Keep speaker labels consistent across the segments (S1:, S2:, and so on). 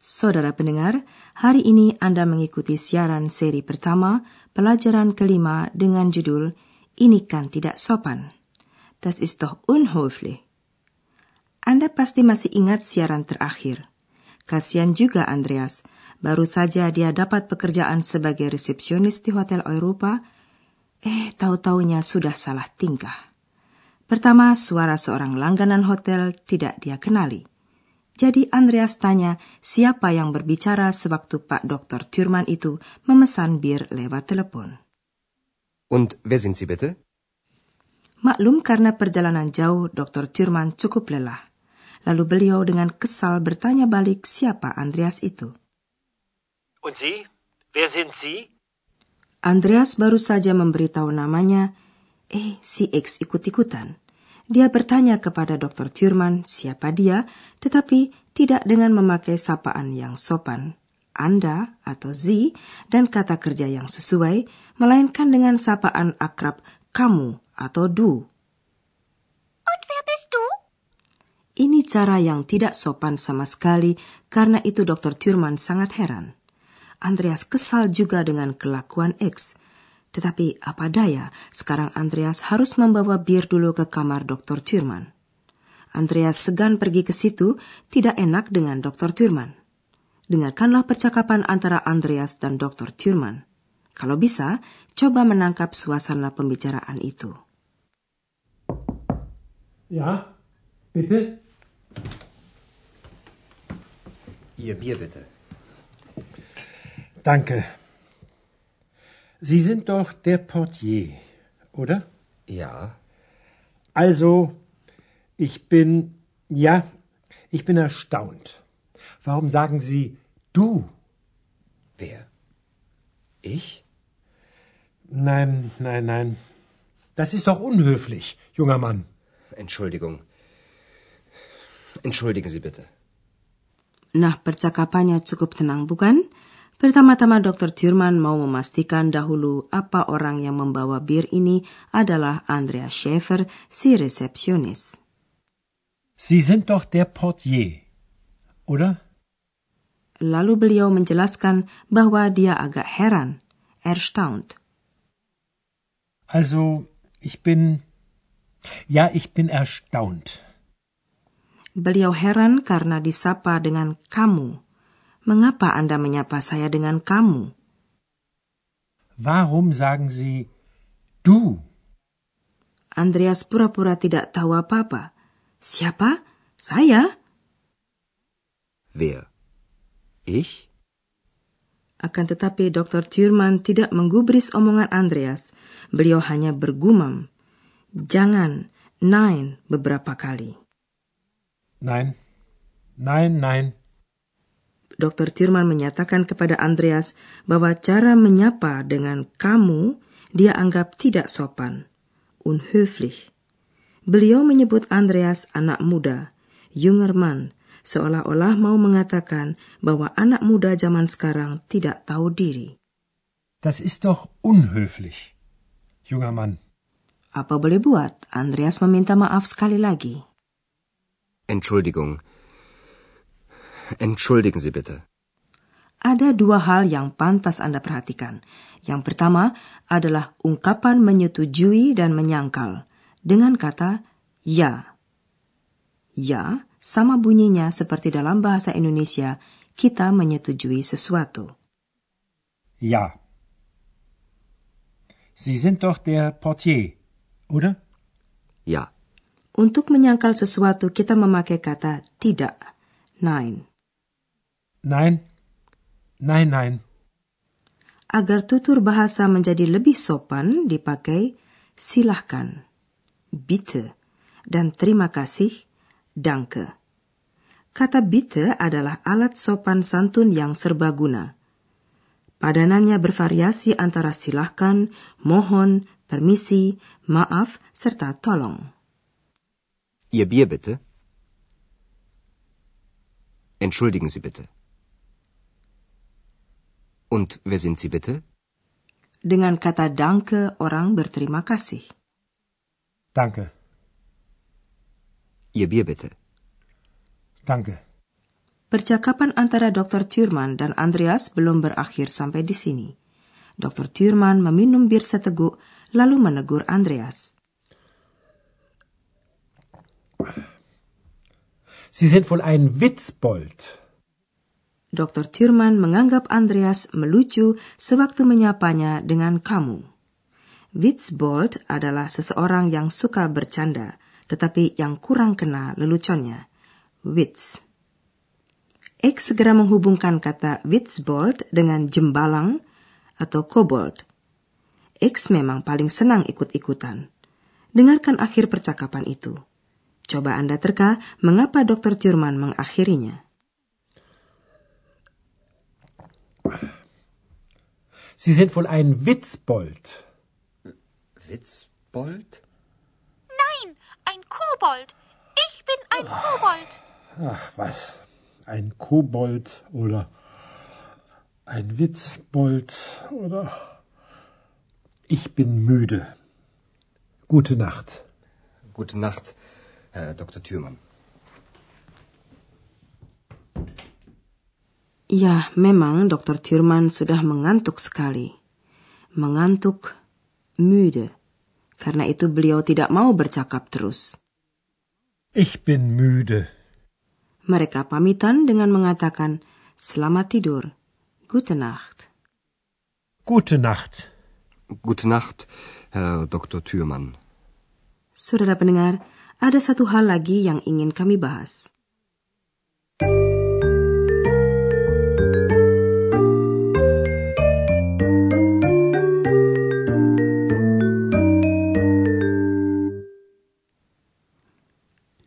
S1: Saudara pendengar, hari ini Anda mengikuti siaran seri pertama pelajaran kelima dengan judul Ini kan tidak sopan. Das ist doch unhöflich. Anda pasti masih ingat siaran terakhir. Kasihan juga Andreas, baru saja dia dapat pekerjaan sebagai resepsionis di Hotel Eropa, eh tahu-taunya sudah salah tingkah. Pertama, suara seorang langganan hotel tidak dia kenali. Jadi Andreas tanya siapa yang berbicara sewaktu Pak Dr. Thurman itu memesan bir lewat telepon.
S2: Und wer sind Sie bitte?
S1: Maklum karena perjalanan jauh, Dr. Thurman cukup lelah. Lalu beliau dengan kesal bertanya balik siapa Andreas itu.
S3: Und Sie? Wer sind Sie?
S1: Andreas baru saja memberitahu namanya, eh si X ikut-ikutan. Dia bertanya kepada Dr. Thurman siapa dia, tetapi tidak dengan memakai sapaan yang sopan, Anda atau Z, dan kata kerja yang sesuai, melainkan dengan sapaan akrab kamu atau du.
S4: Und wer bist du?
S1: Ini cara yang tidak sopan sama sekali, karena itu Dr. Thurman sangat heran. Andreas kesal juga dengan kelakuan X. Tetapi apa daya, sekarang Andreas harus membawa bir dulu ke kamar Dr. Thurman. Andreas segan pergi ke situ, tidak enak dengan Dr. Thurman. Dengarkanlah percakapan antara Andreas dan Dr. Thurman. Kalau bisa, coba menangkap suasana pembicaraan itu.
S5: Ja, bitte?
S2: Ihr Bier bitte.
S5: Danke. Sie sind doch der Portier, oder?
S2: Ja,
S5: Also, ich bin, ja, ich bin erstaunt. Warum sagen Sie du?
S2: wer? Ich?
S5: Nein, nein, nein. Das ist doch unhöflich, junger Mann.
S2: Entschuldigung. Entschuldigen Sie bitte.
S1: Nah, percakapannya cukup tenang, bukan? Pertama-tama Dr. Thurman mau memastikan dahulu apa orang yang membawa bir ini adalah Andrea Schäfer, si resepsionis.
S5: Sie sind doch der Portier, oder?
S1: Lalu beliau menjelaskan bahwa dia agak heran, erstaunt.
S5: Also, ich bin. Ja, ich bin erstaunt.
S1: Beliau heran karena disapa dengan kamu. Mengapa Anda menyapa saya dengan kamu?
S5: Warum sagen Sie du?
S1: Andreas pura-pura tidak tahu apa-apa. Siapa? Saya?
S2: Wer? Ich?
S1: Akan tetapi Dr. Thurman tidak menggubris omongan Andreas. Beliau hanya bergumam. Jangan, nein, beberapa kali.
S5: Nein. Nein, nein.
S1: Dr. Thurman menyatakan kepada Andreas bahwa cara menyapa dengan kamu dia anggap tidak sopan, unhöflich. Beliau menyebut Andreas anak muda, junger Mann, seolah-olah mau mengatakan bahwa anak muda zaman sekarang tidak tahu diri.
S5: Das ist doch unhöflich, junger Mann.
S1: Apa boleh buat? Andreas meminta maaf sekali lagi.
S2: Entschuldigung. Entschuldigen Sie bitte.
S1: Ada dua hal yang pantas Anda perhatikan. Yang pertama adalah ungkapan menyetujui dan menyangkal dengan kata ya. Ya sama bunyinya seperti dalam bahasa Indonesia kita menyetujui sesuatu.
S5: Ja. Sie sind doch der Portier, oder?
S2: Ja.
S1: Untuk menyangkal sesuatu kita memakai kata tidak, nein.
S5: Nein. Nein, nein.
S1: Agar tutur bahasa menjadi lebih sopan dipakai silahkan, bitte, dan terima kasih, danke. Kata bitte adalah alat sopan santun yang serbaguna. Padanannya bervariasi antara silahkan, mohon, permisi, maaf, serta tolong.
S2: Ihr Bier bitte. Entschuldigen Sie bitte. Und wer sind Sie bitte?
S1: Dengan kata danke, orang berterima kasih.
S5: Danke.
S2: Ihr Bier bitte.
S5: Danke.
S1: Percakapan antara Dr. Thurman dan Andreas belum berakhir sampai di sini. Dr. Thurman meminum bir seteguk, lalu menegur Andreas.
S5: Sie sind wohl ein Witzbold.
S1: Dr. Thurman menganggap Andreas melucu sewaktu menyapanya dengan kamu. Witzbold adalah seseorang yang suka bercanda, tetapi yang kurang kena leluconnya. Witz. X segera menghubungkan kata Witzbold dengan jembalang atau kobold. X memang paling senang ikut-ikutan. Dengarkan akhir percakapan itu. Coba Anda terka mengapa Dr. Thurman mengakhirinya.
S5: Sie sind wohl ein Witzbold.
S2: Witzbold?
S4: Nein, ein Kobold. Ich bin ein Kobold.
S5: Ach, was? Ein Kobold oder ein Witzbold oder... Ich bin müde. Gute Nacht.
S2: Gute Nacht, Herr Dr. Thürmann.
S1: Ya, memang Dr. Thurman sudah mengantuk sekali. Mengantuk, müde. Karena itu beliau tidak mau bercakap terus.
S5: Ich bin müde.
S1: Mereka pamitan dengan mengatakan, Selamat tidur, gute Nacht.
S5: Gute Nacht.
S2: Gute Nacht, Herr Dr. Thürmann.
S1: Saudara pendengar, ada satu hal lagi yang ingin kami bahas.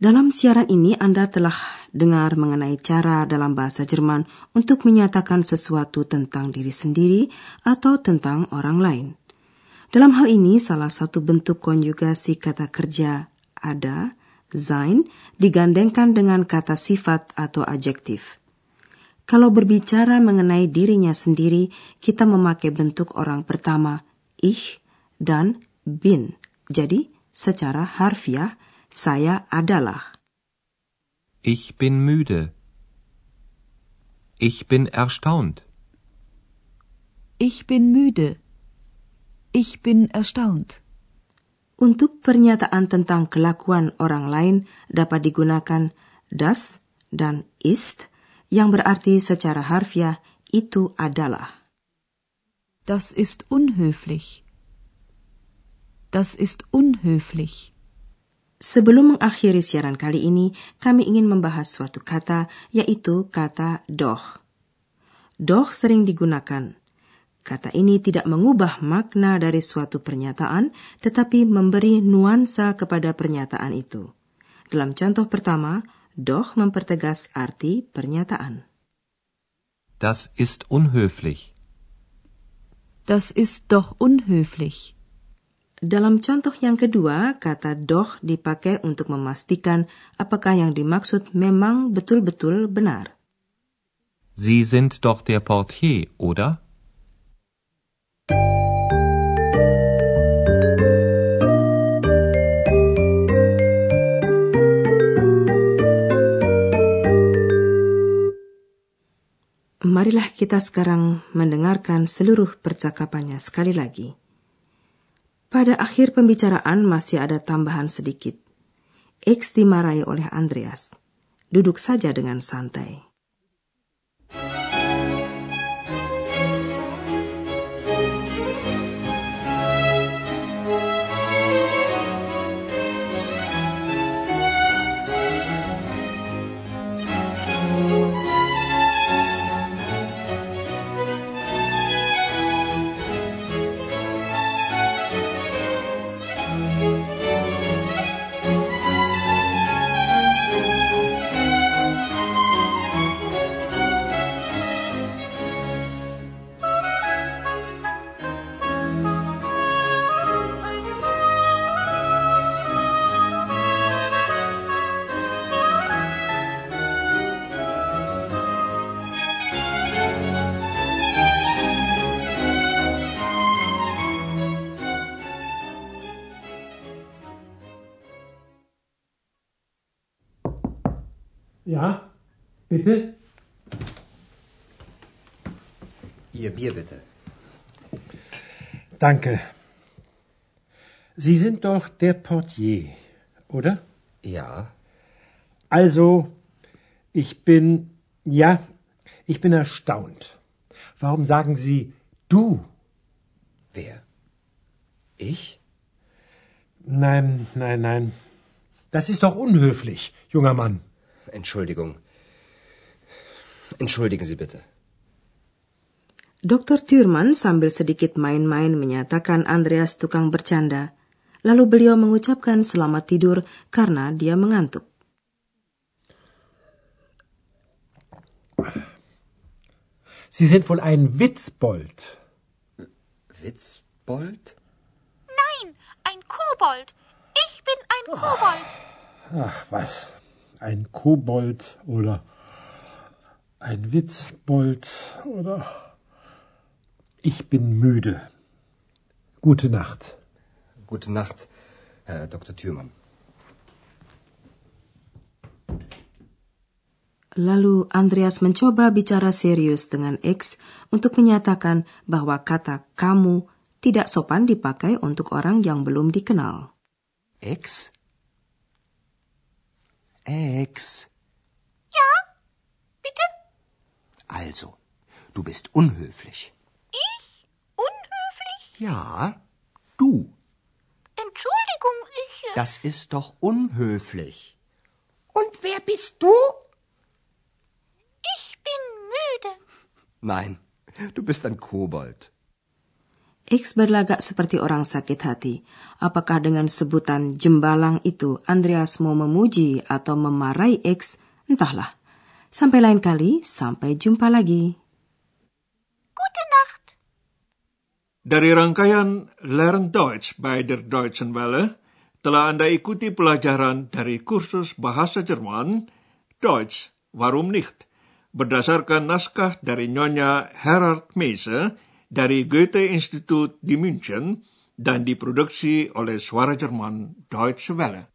S1: Dalam siaran ini Anda telah dengar mengenai cara dalam bahasa Jerman untuk menyatakan sesuatu tentang diri sendiri atau tentang orang lain. Dalam hal ini, salah satu bentuk konjugasi kata kerja ada, sein, digandengkan dengan kata sifat atau adjektif. Kalau berbicara mengenai dirinya sendiri, kita memakai bentuk orang pertama, ich, dan bin. Jadi, secara harfiah, saya adalah.
S6: Ich bin müde. Ich bin erstaunt.
S7: Ich bin müde. Ich bin erstaunt.
S1: Untuk pernyataan tentang kelakuan orang lain dapat digunakan das dan ist yang berarti secara harfiah itu adalah.
S7: Das ist unhöflich. Das ist unhöflich.
S1: Sebelum mengakhiri siaran kali ini, kami ingin membahas suatu kata, yaitu kata doch. Doch sering digunakan. Kata ini tidak mengubah makna dari suatu pernyataan, tetapi memberi nuansa kepada pernyataan itu. Dalam contoh pertama, doch mempertegas arti pernyataan.
S6: Das ist unhöflich.
S7: Das ist doch unhöflich.
S1: Dalam contoh yang kedua, kata doch dipakai untuk memastikan apakah yang dimaksud memang betul-betul benar.
S6: Sie sind doch der Portier, oder?
S1: Marilah kita sekarang mendengarkan seluruh percakapannya sekali lagi. Pada akhir pembicaraan masih ada tambahan sedikit. X dimarahi oleh Andreas. Duduk saja dengan santai.
S5: Bitte?
S2: Ihr Bier bitte.
S5: Danke. Sie sind doch der Portier, oder?
S2: Ja,
S5: Also, ich bin, ja, ich bin erstaunt. Warum sagen Sie du?
S2: wer? Ich?
S5: Nein, nein, nein. Das ist doch unhöflich, junger Mann.
S2: Entschuldigung. Entschuldigen Sie bitte.
S1: Dr. Thurman sambil sedikit main-main menyatakan Andreas tukang bercanda. Lalu beliau mengucapkan selamat tidur karena dia mengantuk.
S5: Sie sind wohl ein Witzbold.
S2: Witzbold?
S4: Nein, ein Kobold. Ich bin ein Kobold.
S5: Ach was, ein Kobold oder ein Witzbold oder... Ich bin müde. Gute Nacht.
S2: Gute Nacht, Herr Dr. Thürmann.
S1: Lalu Andreas mencoba bicara serius dengan X untuk menyatakan bahwa kata kamu tidak sopan dipakai untuk orang yang belum dikenal.
S2: Ex? Ex. Also, du bist unhöflich.
S4: Ich? Unhöflich?
S2: Ja, du.
S4: Entschuldigung, ich. äh,
S2: Das ist doch unhöflich. Und wer bist du?
S4: Ich bin müde.
S2: Nein, du bist ein Kobold.
S1: X berlagak seperti orang sakit hati. Apakah dengan sebutan jembalang itu Andreas mau memuji atau memarahi X? Entahlah. Sampai lain kali, sampai jumpa lagi.
S4: Gute Nacht.
S8: Dari rangkaian Learn Deutsch bei der Deutschen Welle, telah Anda ikuti pelajaran dari kursus bahasa Jerman, Deutsch, warum nicht, berdasarkan naskah dari Nyonya Herard Meise dari Goethe Institut di München dan diproduksi oleh Suara Jerman Deutsche Welle.